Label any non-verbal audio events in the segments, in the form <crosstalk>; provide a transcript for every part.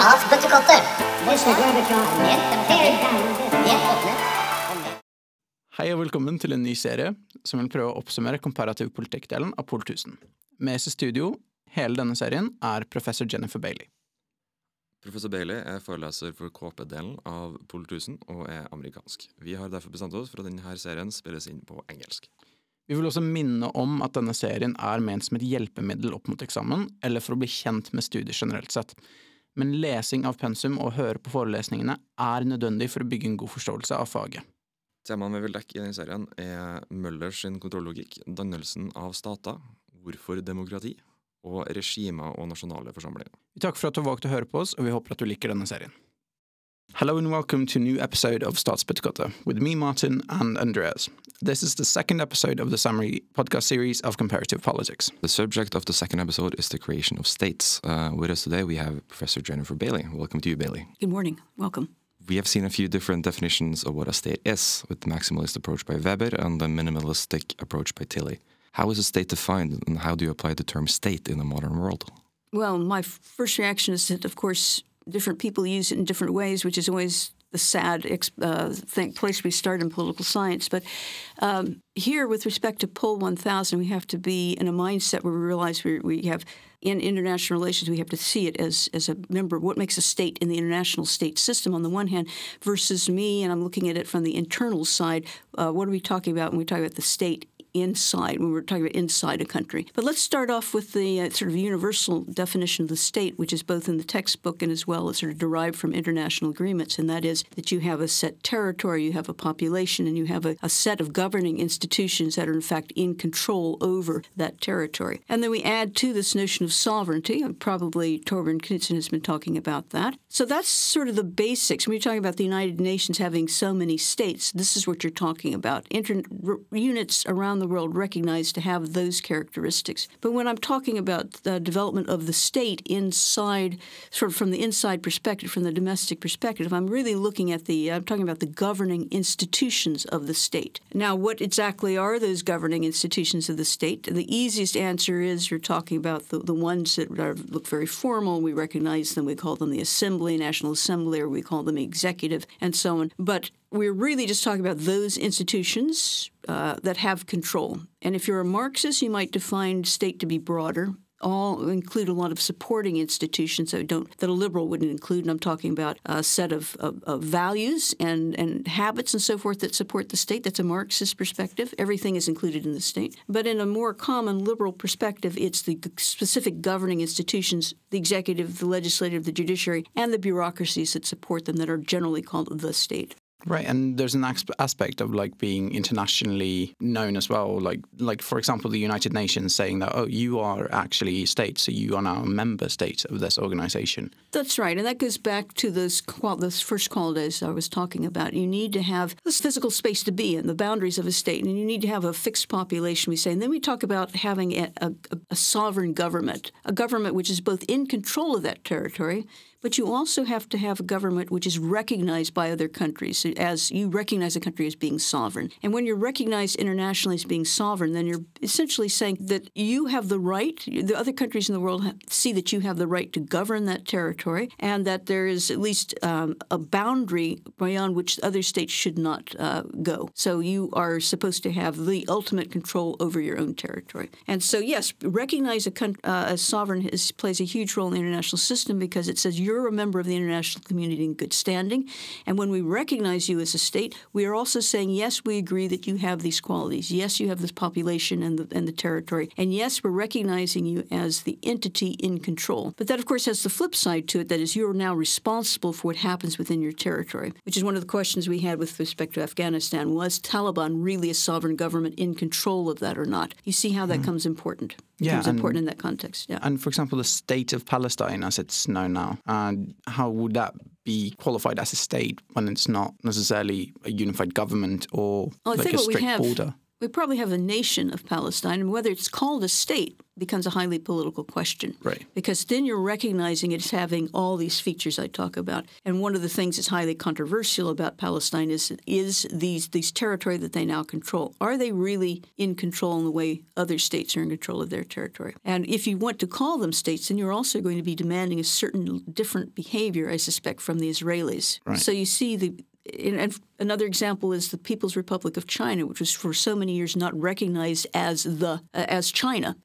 Mer Hei og velkommen til en ny serie som vil prøve å oppsummere komparativ politikk-delen av Pol 1000. Med oss i studio hele denne serien er professor Jennifer Bailey. Professor Bailey er foreleser for KP-delen av Pol 1000 og er amerikansk. Vi har derfor bestemt oss for at denne serien spilles inn på engelsk. Vi vil også minne om at denne serien er ment som et hjelpemiddel opp mot eksamen, eller for å bli kjent med studiet generelt sett. Men lesing av pensum og høre på forelesningene er nødvendig for å bygge en god forståelse av faget. Temaene vi vil dekke i denne serien er Møllers sin kontrollogikk, dannelsen av stater, hvorfor demokrati, og regimer og nasjonale forsamlinger. Vi takker for at du valgte å høre på oss, og vi håper at du liker denne serien. Hello and welcome to a new episode of Statsbøttekotter with me, Martin, and Andreas. This is the second episode of the summary podcast series of comparative politics. The subject of the second episode is the creation of states. Uh, with us today we have Professor Jennifer Bailey. Welcome to you, Bailey. Good morning. Welcome. We have seen a few different definitions of what a state is, with the maximalist approach by Weber and the minimalistic approach by Tilly. How is a state defined, and how do you apply the term state in the modern world? Well, my first reaction is that, of course, different people use it in different ways, which is always the sad uh, thing, place we start in political science. But um, here, with respect to Pol 1000, we have to be in a mindset where we realize we, we have, in international relations, we have to see it as, as a member of what makes a state in the international state system on the one hand, versus me, and I'm looking at it from the internal side. Uh, what are we talking about when we talk about the state inside when we're talking about inside a country. But let's start off with the uh, sort of universal definition of the state, which is both in the textbook and as well as sort of derived from international agreements, and that is that you have a set territory, you have a population, and you have a, a set of governing institutions that are in fact in control over that territory. And then we add to this notion of sovereignty, and probably Torbjørn Knutsen has been talking about that. So that's sort of the basics. When you're talking about the United Nations having so many states, this is what you're talking about. Inter- units around the world recognized to have those characteristics. But when I'm talking about the development of the state inside, sort of from the inside perspective, from the domestic perspective, I'm really looking at the, I'm talking about the governing institutions of the state. Now, what exactly are those governing institutions of the state? The easiest answer is you're talking about the, the ones that are, look very formal. We recognize them. We call them the Assembly, National Assembly, or we call them executive, and so on. But we're really just talking about those institutions uh, that have control. And if you're a Marxist, you might define state to be broader. All include a lot of supporting institutions that don't that a liberal wouldn't include. And I'm talking about a set of, of, of values and, and habits and so forth that support the state. That's a Marxist perspective. Everything is included in the state. But in a more common liberal perspective, it's the specific governing institutions, the executive, the legislative, the judiciary, and the bureaucracies that support them that are generally called the state. Right, and there's an aspect of like being internationally known as well. Like, like for example, the United Nations saying that, oh, you are actually a state, so you are now a member state of this organization. That's right, and that goes back to those qual- those first qualities I was talking about. You need to have this physical space to be in, the boundaries of a state, and you need to have a fixed population. We say, and then we talk about having a, a, a sovereign government, a government which is both in control of that territory. But you also have to have a government which is recognized by other countries as you recognize a country as being sovereign. And when you're recognized internationally as being sovereign, then you're essentially saying that you have the right, the other countries in the world see that you have the right to govern that territory and that there is at least um, a boundary beyond which other states should not uh, go. So you are supposed to have the ultimate control over your own territory. And so, yes, recognize a, country, uh, as sovereign is, plays a huge role in the international system because it says you're a member of the international community in good standing. And when we recognize you as a state, we are also saying, yes, we agree that you have these qualities. Yes, you have this population and the, and the territory. And yes, we're recognizing you as the entity in control. But that, of course, has the flip side to it that is, you're now responsible for what happens within your territory, which is one of the questions we had with respect to Afghanistan. Was Taliban really a sovereign government in control of that or not? You see how that hmm. comes important. Yeah, becomes and- important in that context. Yeah. And for example, the state of Palestine, as it's known now, and how would that be qualified as a state when it's not necessarily a unified government or like a strict border? We probably have a nation of Palestine, and whether it's called a state becomes a highly political question. Right. Because then you're recognizing it's having all these features I talk about. And one of the things that's highly controversial about Palestine is is these these territory that they now control. Are they really in control in the way other states are in control of their territory? And if you want to call them states, then you're also going to be demanding a certain different behavior, I suspect, from the Israelis. Right. So you see the and another example is the People's Republic of China, which was for so many years not recognized as the uh, as China.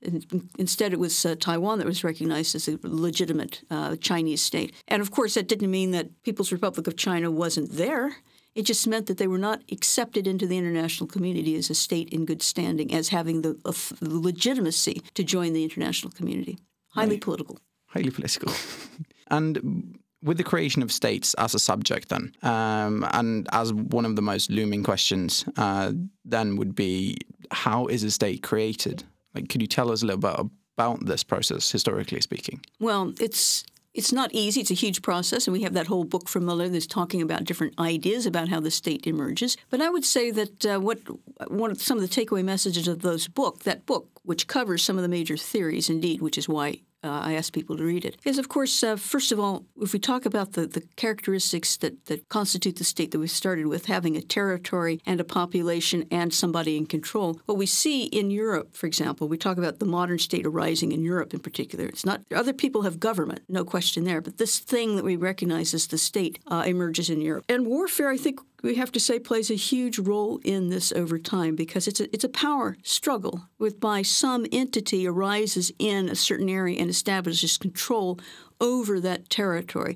Instead, it was uh, Taiwan that was recognized as a legitimate uh, Chinese state. And of course, that didn't mean that People's Republic of China wasn't there. It just meant that they were not accepted into the international community as a state in good standing, as having the, the legitimacy to join the international community. Highly Right. political. highly political. <laughs> and with the creation of states as a subject, then, um, and as one of the most looming questions, uh, then would be how is a state created? Like, could you tell us a little bit about this process, historically speaking? Well, it's it's not easy. It's a huge process, and we have that whole book from Møller that's talking about different ideas about how the state emerges. But I would say that uh, what one of some of the takeaway messages of those book, that book, which covers some of the major theories, indeed, which is why uh, I ask people to read it, is of course, uh, first of all, if we talk about the, the characteristics that, that constitute the state that we started with, having a territory and a population and somebody in control, what we see in Europe, for example, we talk about the modern state arising in Europe in particular. It's not other people have government, no question there, but this thing that we recognize as the state uh, emerges in Europe. And warfare, I think, we have to say plays a huge role in this over time because it's a, it's a power struggle. Whereby some entity arises in a certain area and establishes control over that territory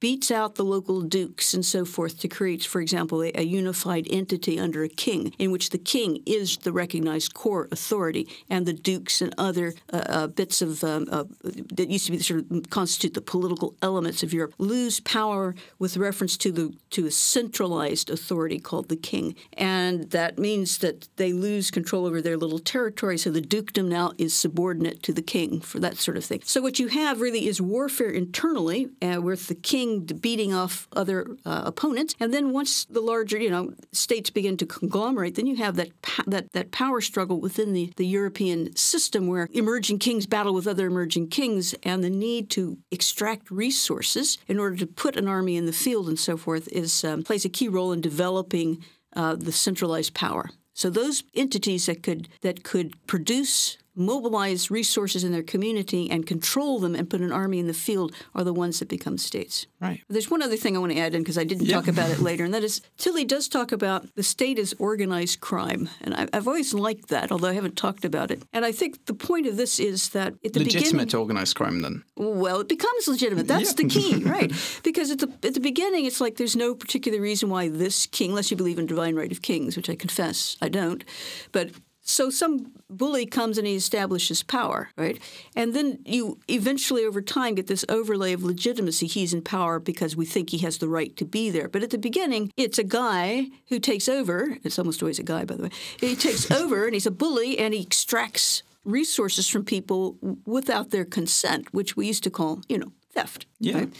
beats out the local dukes and so forth to create, for example, a, a, unified entity under a king, in which the king is the recognized core authority, and the dukes and other uh, uh, bits of um, uh, that used to be sort of constitute the political elements of Europe lose power with reference to the to a centralized authority called the king, and that means that they lose control over their little territory. So the dukedom now is subordinate to the king for that sort of thing. So what you have really is warfare internally, uh, with the king beating off other uh, opponents. And then once the larger, you know, states begin to conglomerate, then you have that that that power struggle within the, the European system where emerging kings battle with other emerging kings and the need to extract resources in order to put an army in the field and so forth is um, plays a key role in developing uh, the centralized power. So those entities that could that could produce mobilize resources in their community and control them and put an army in the field are the ones that become states. Right. There's one other thing I want to add in because I didn't Yeah. talk about it <laughs> later, and that is Tilly does talk about the state as organized crime, and I, I've always liked that, although I haven't talked about it. And I think the point of this is that at the Legitimate organized crime, then. well, it becomes legitimate. That's Yeah. the key, <laughs> right? Because at the at the beginning, it's like there's no particular reason why this king, unless you believe in divine right of kings, which I confess I don't, but. So some bully comes and he establishes power, right? And then you eventually, over time, get this overlay of legitimacy. He's in power because we think he has the right to be there. But at the beginning, it's a guy who takes over. It's almost always a guy, by the way. He takes <laughs> over and he's a bully and he extracts resources from people without their consent, which we used to call, you know, theft. Yeah. right?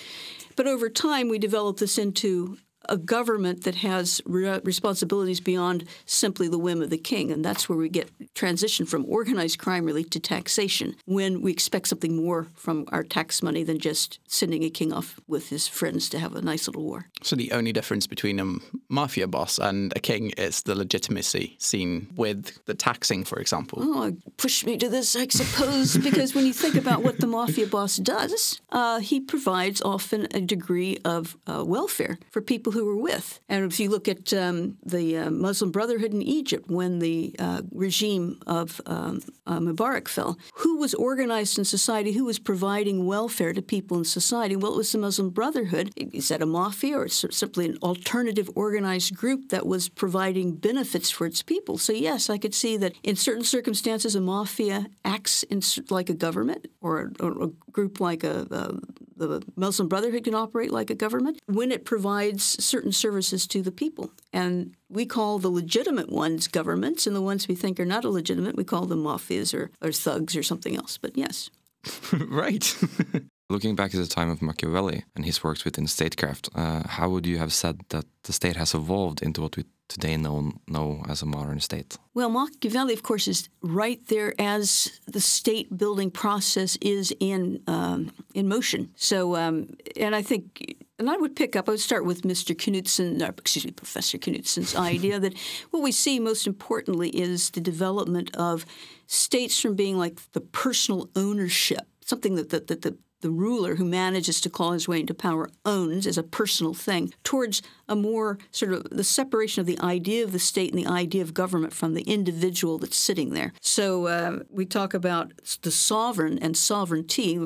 But over time, we develop this into a government that has re- responsibilities beyond simply the whim of the king. And that's where we get transition from organized crime really to taxation when we expect something more from our tax money than just sending a king off with his friends to have a nice little war. So the only difference between a mafia boss and a king is the legitimacy seen with the taxing, for example. Oh, push me to this, I suppose, because when you think about what the mafia boss does, uh, he provides often a degree of uh, welfare for people who are with. And if you look at um, the uh, Muslim Brotherhood in Egypt, when the uh, regime of um, uh, Mubarak fell, who was organized in society? Who was providing welfare to people in society? Well, it was the Muslim Brotherhood. Is that a mafia or simply an alternative organized group that was providing benefits for its people? So, yes, I could see that in certain circumstances, a mafia acts in, like a government or, or a group like a, a the Muslim Brotherhood can operate like a government when it provides certain services to the people. And we call the legitimate ones governments, and the ones we think are not illegitimate, we call them mafias or, or thugs or something else. But yes. <laughs> right. <laughs> Looking back at the time of Machiavelli and his works within statecraft, uh, how would you have said that the state has evolved into what we today known know as a modern state? Well, Machiavelli, of course, is right there as the state building process is in um, in motion. So, um, and I think, and I would pick up. I would start with Mr. Knutsen, uh, excuse me, Professor Knutsen's idea that what we see most importantly is the development of states from being like the personal ownership, something that, that, that the the ruler who manages to claw his way into power owns as a personal thing, towards a more sort of the separation of the idea of the state and the idea of government from the individual that's sitting there. So uh, we talk about the sovereign and sovereignty.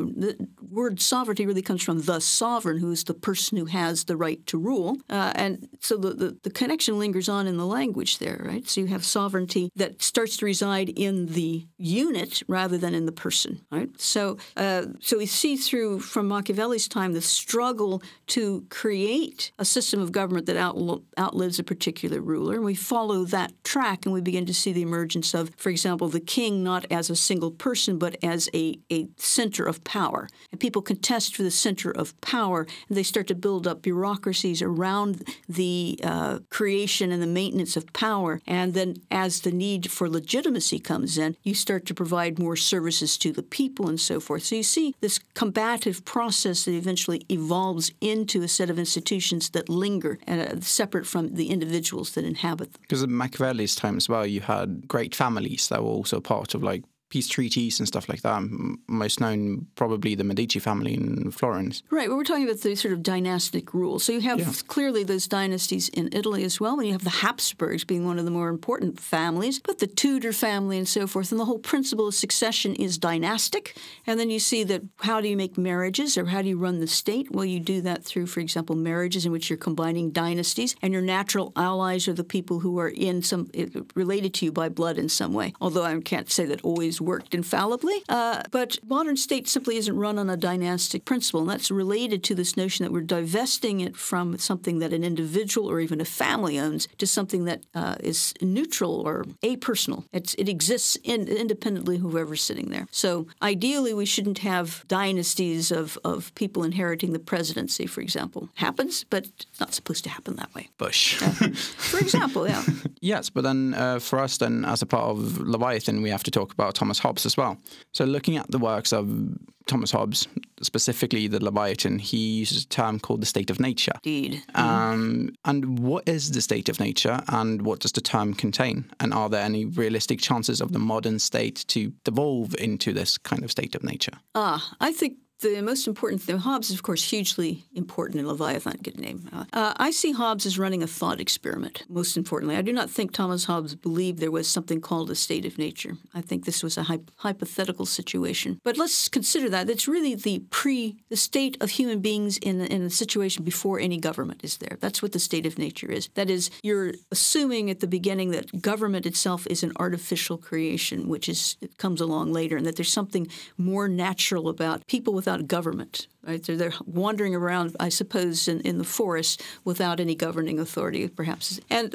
Word sovereignty really comes from the sovereign, who is the person who has the right to rule. Uh, and so the, the, the connection lingers on in the language there, right? So you have sovereignty that starts to reside in the unit rather than in the person, right? So, uh, so we see through from Machiavelli's time the struggle to create a system of government that outl- outlives a particular ruler. And we follow that track and we begin to see the emergence of, for example, the king not as a single person, but as a, a center of power. And people contest for the center of power and they start to build up bureaucracies around the uh, creation and the maintenance of power. And then as the need for legitimacy comes in, you start to provide more services to the people and so forth. So you see this combative process that eventually evolves into a set of institutions that linger uh, separate from the individuals that inhabit them. Because in Machiavelli's time as well, you had great families that were also part of like peace treaties and stuff like that. Most known, probably the Medici family in Florence. Right. Well, we're talking about the sort of dynastic rule. So you have yeah. clearly those dynasties in Italy as well, and you have the Habsburgs being one of the more important families, but the Tudor family and so forth. And the whole principle of succession is dynastic. And then you see that how do you make marriages or how do you run the state? Well, you do that through, for example, marriages in which you're combining dynasties, and your natural allies are the people who are in some related to you by blood in some way. Although I can't say that always worked infallibly. Uh, but modern state simply isn't run on a dynastic principle, and that's related to this notion that we're divesting it from something that an individual or even a family owns to something that uh, is neutral or apersonal. It's, it exists in, independently of whoever's sitting there. So ideally, we shouldn't have dynasties of, of people inheriting the presidency, for example. Happens, but not supposed to happen that way. Bush. Uh, for example, yeah. <laughs> yes, but then uh, for us, then as a part of Leviathan, we have to talk about Thomas Hobbes as well. So looking at the works of Thomas Hobbes, specifically the Leviathan, he uses a term called the state of nature. Indeed. Um, and what is the state of nature and what does the term contain? And are there any realistic chances of the modern state to devolve into this kind of state of nature? Ah, I think the most important thing, Hobbes is, of course, hugely important in Leviathan, good name. Uh, I see Hobbes as running a thought experiment, most importantly. I do not think Thomas Hobbes believed there was something called a state of nature. I think this was a hy- hypothetical situation. But let's consider that. It's really the pre, the state of human beings in, in a situation before any government is there. That's what the state of nature is. That is, you're assuming at the beginning that government itself is an artificial creation, which is it comes along later, and that there's something more natural about people without without government. Right? They're, they're wandering around, I suppose, in, in the forest without any governing authority, perhaps. And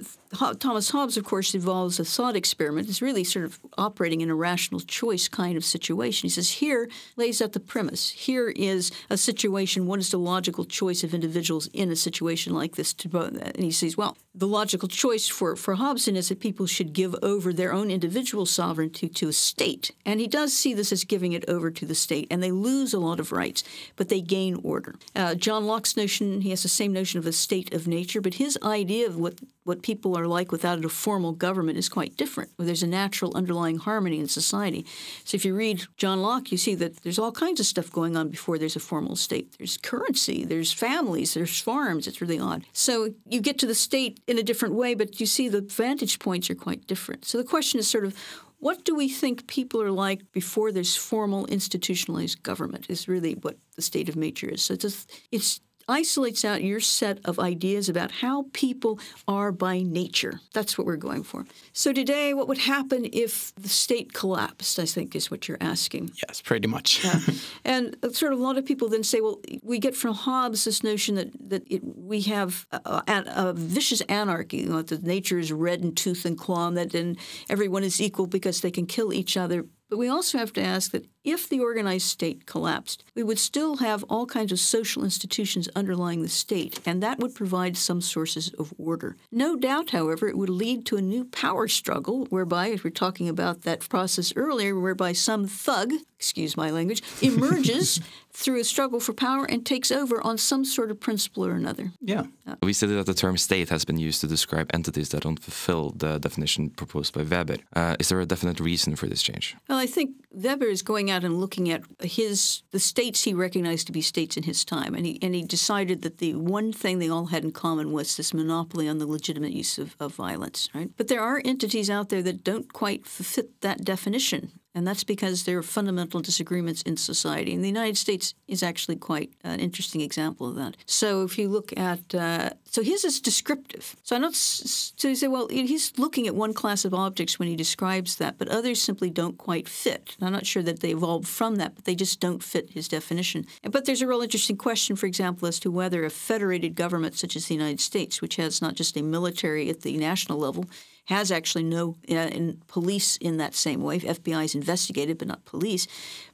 Thomas Hobbes, of course, involves a thought experiment. It's really sort of operating in a rational choice kind of situation. He says, here lays out the premise. Here is a situation. What is the logical choice of individuals in a situation like this? And he says, well, the logical choice for, for Hobson is that people should give over their own individual sovereignty to a state. And he does see this as giving it over to the state, and they lose a lot of rights, but they gain order. Uh, John Locke's notion, he has the same notion of a state of nature, but his idea of what, what people are like without a formal government is quite different, where there's a natural underlying harmony in society. So if you read John Locke, you see that there's all kinds of stuff going on before there's a formal state. There's currency, there's families, there's farms. It's really odd. So you get to the state in a different way, but you see the vantage points are quite different. So the question is sort of what do we think people are like before there's formal institutionalized government is really what the state of nature is. So it's, it's isolates out your set of ideas about how people are by nature. That's what we're going for. So today, what would happen if the state collapsed? I think is what you're asking. Yes, pretty much. yeah. <laughs> And uh, sort of a lot of people then say, well, we get from Hobbes this notion that that it, we have a, a, a, vicious anarchy, you know, that nature is red in tooth and claw, and that and everyone is equal because they can kill each other. But we also have to ask that if the organized state collapsed, we would still have all kinds of social institutions underlying the state, and that would provide some sources of order. No doubt, however, it would lead to a new power struggle, whereby, if we're talking about that process earlier, whereby some thug, excuse my language, <laughs> emerges through a struggle for power and takes over on some sort of principle or another. Yeah. We stated that the term state has been used to describe entities that don't fulfill the definition proposed by Weber. Uh, is there a definite reason for this change? Well, I think Weber is going out and looking at his the states he recognized to be states in his time, and he and he decided that the one thing they all had in common was this monopoly on the legitimate use of, of violence. Right, but there are entities out there that don't quite fit that definition. And that's because there are fundamental disagreements in society. And the United States is actually quite an interesting example of that. So if you look at, uh, so his is descriptive. So I don't, so you say, well, he's looking at one class of objects when he describes that, but others simply don't quite fit. I'm not sure that they evolved from that, but they just don't fit his definition. But there's a real interesting question, for example, as to whether a federated government such as the United States, which has not just a military at the national level, has actually no uh, in police in that same way. FBI is investigated, but not police.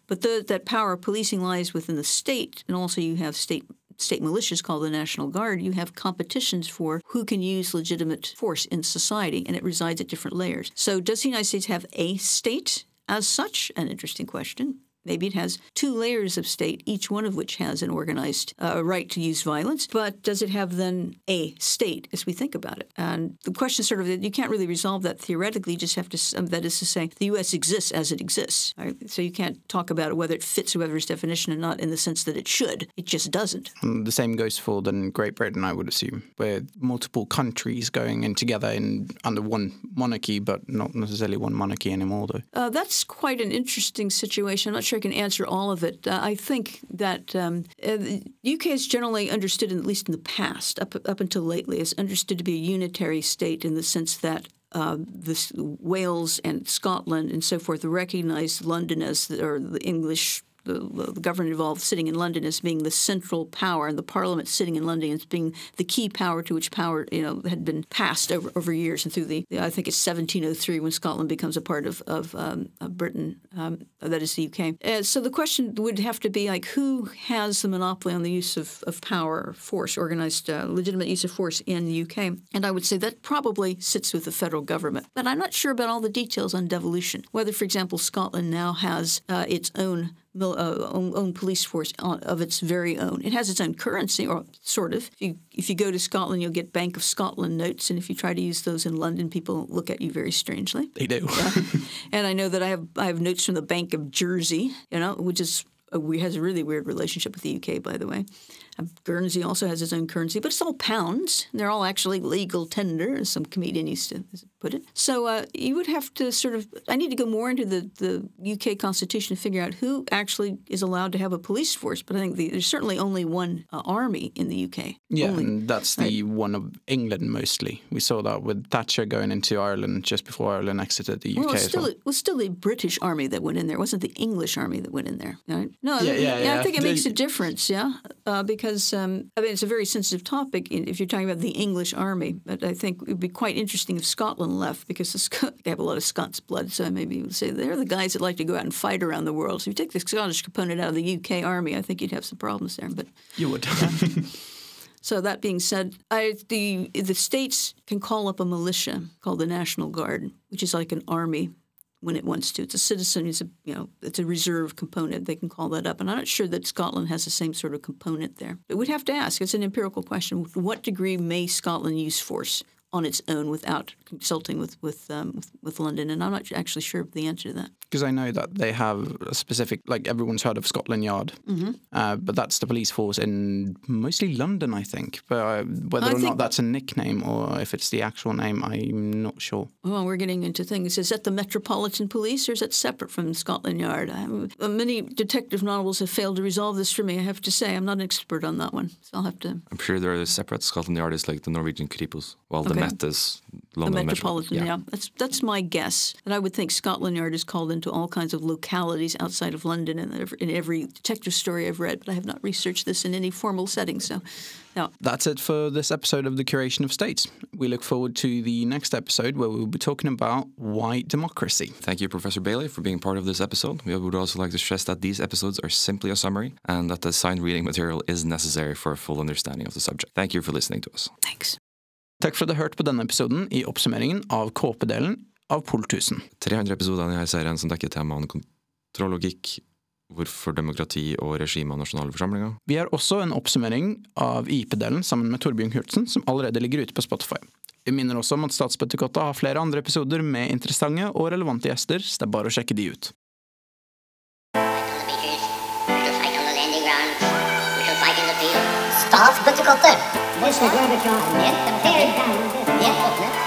But the, that power of policing lies within the state, and also you have state state militias called the National Guard. You have competitions for who can use legitimate force in society, and it resides at different layers. So, does the United States have a state as such? An interesting question. Maybe it has two layers of state, each one of which has an organized uh, right to use violence. But does it have then a state as we think about it? And the question is sort of you can't really resolve that theoretically. You just have to, um, that is to say, the U.S. exists as it exists. Right? So you can't talk about whether it fits Weber's definition or not in the sense that it should. It just doesn't. And the same goes for then Great Britain, I would assume, where multiple countries going in together in under one monarchy, but not necessarily one monarchy anymore, though. Uh, that's quite an interesting situation. I'm not sure sure I can answer all of it. Uh, I think that um, uh, the UK is generally understood, at least in the past, up up until lately, is understood to be a unitary state in the sense that uh, Wales and Scotland and so forth recognize London as the, or the English the, the, government involved sitting in London as being the central power, and the Parliament sitting in London as being the key power to which power you know had been passed over, over years and through the I think it's 1703 when Scotland becomes a part of of, um, of Britain, um, that is the UK. Uh, so the question would have to be like who has the monopoly on the use of, of power, force, organized, uh, legitimate use of force in the UK, and I would say that probably sits with the federal government. But I'm not sure about all the details on devolution. Whether, for example, Scotland now has uh, its own uh, own, own, police force of its very own. It has its own currency, or sort of. If you, if you go to Scotland, you'll get Bank of Scotland notes, and if you try to use those in London, people look at you very strangely. They do. Yeah. <laughs> and I know that I have I have notes from the Bank of Jersey, you know, which is a, has a really weird relationship with the UK, by the way. Guernsey also has its own currency, but it's all pounds. They're all actually legal tender, as some comedian used to put it. So uh, you would have to sort of. I need to go more into the, the UK Constitution to figure out who actually is allowed to have a police force. But I think the, there's certainly only one uh, army in the UK. Yeah, only, and that's the right? one of England mostly. We saw that with Thatcher going into Ireland just before Ireland exited the UK. Well, it was, still, well. it was still the British army that went in there. It wasn't the English army that went in there. Right? No, yeah, yeah, yeah, I think it makes a difference. Yeah, uh, because because um, I mean it's a very sensitive topic if you're talking about the English army. But I think it would be quite interesting if Scotland left because the they have a lot of Scots blood. So maybe you would say they're the guys that like to go out and fight around the world. So if you take the Scottish component out of the UK army, I think you'd have some problems there. But you would. Yeah. So that being said, I, the the states can call up a militia called the National Guard, which is like an army when it wants to. It's a citizen. It's a you know it's a reserve component. They can call that up, and I'm not sure that Scotland has the same sort of component there. But we'd have to ask. It's an empirical question. To what degree may Scotland use force? on its own without consulting with with, um, with, with London, and I'm not actually sure of the answer to that. Because I know that they have a specific, like everyone's heard of Scotland Yard, mm-hmm. uh, but that's the police force in mostly London, I think. But uh, whether I or not that's a nickname or if it's the actual name, I'm not sure. Well, we're getting into things. Is that the Metropolitan Police, or is that separate from Scotland Yard? Uh, many detective novels have failed to resolve this for me. I have to say, I'm not an expert on that one, so I'll have to. I'm sure there are separate. Scotland Yard is like the Norwegian Kripos, while okay. the Met is the London metropolitan. Metro- Yeah. that's that's my guess. And I would think Scotland Yard is called into all kinds of localities outside of London in every, in every detective story I've read, but I have not researched this in any formal setting. So, no. That's it for this episode of The Curation of States. We look forward to the next episode where we will be talking about white democracy. Thank you, Professor Bailey, for being part of this episode. We would also like to stress that these episodes are simply a summary and that the signed reading material is necessary for a full understanding of the subject. Thank you for listening to us. Thanks. Takk for at du hørte på denne episoden i oppsummeringen av KP-delen av Pol 1000. 300 episoder i denne serien som dekker temaene kontrollogikk, hvorfor demokrati og regime av nasjonale forsamlinger. Vi har også en oppsummering av IP-delen sammen med Torbjørn Knutsen, som allerede ligger ute på Spotify. Vi minner også om at Statsbøttekotta har flere andre episoder med interessante og relevante gjester, så det er bare å sjekke de ut. On the beaches. We shall fight on the landing grounds. We shall fight in the field. Statsbøttekotter! Dette er Gorbatsjov. Helt åpne.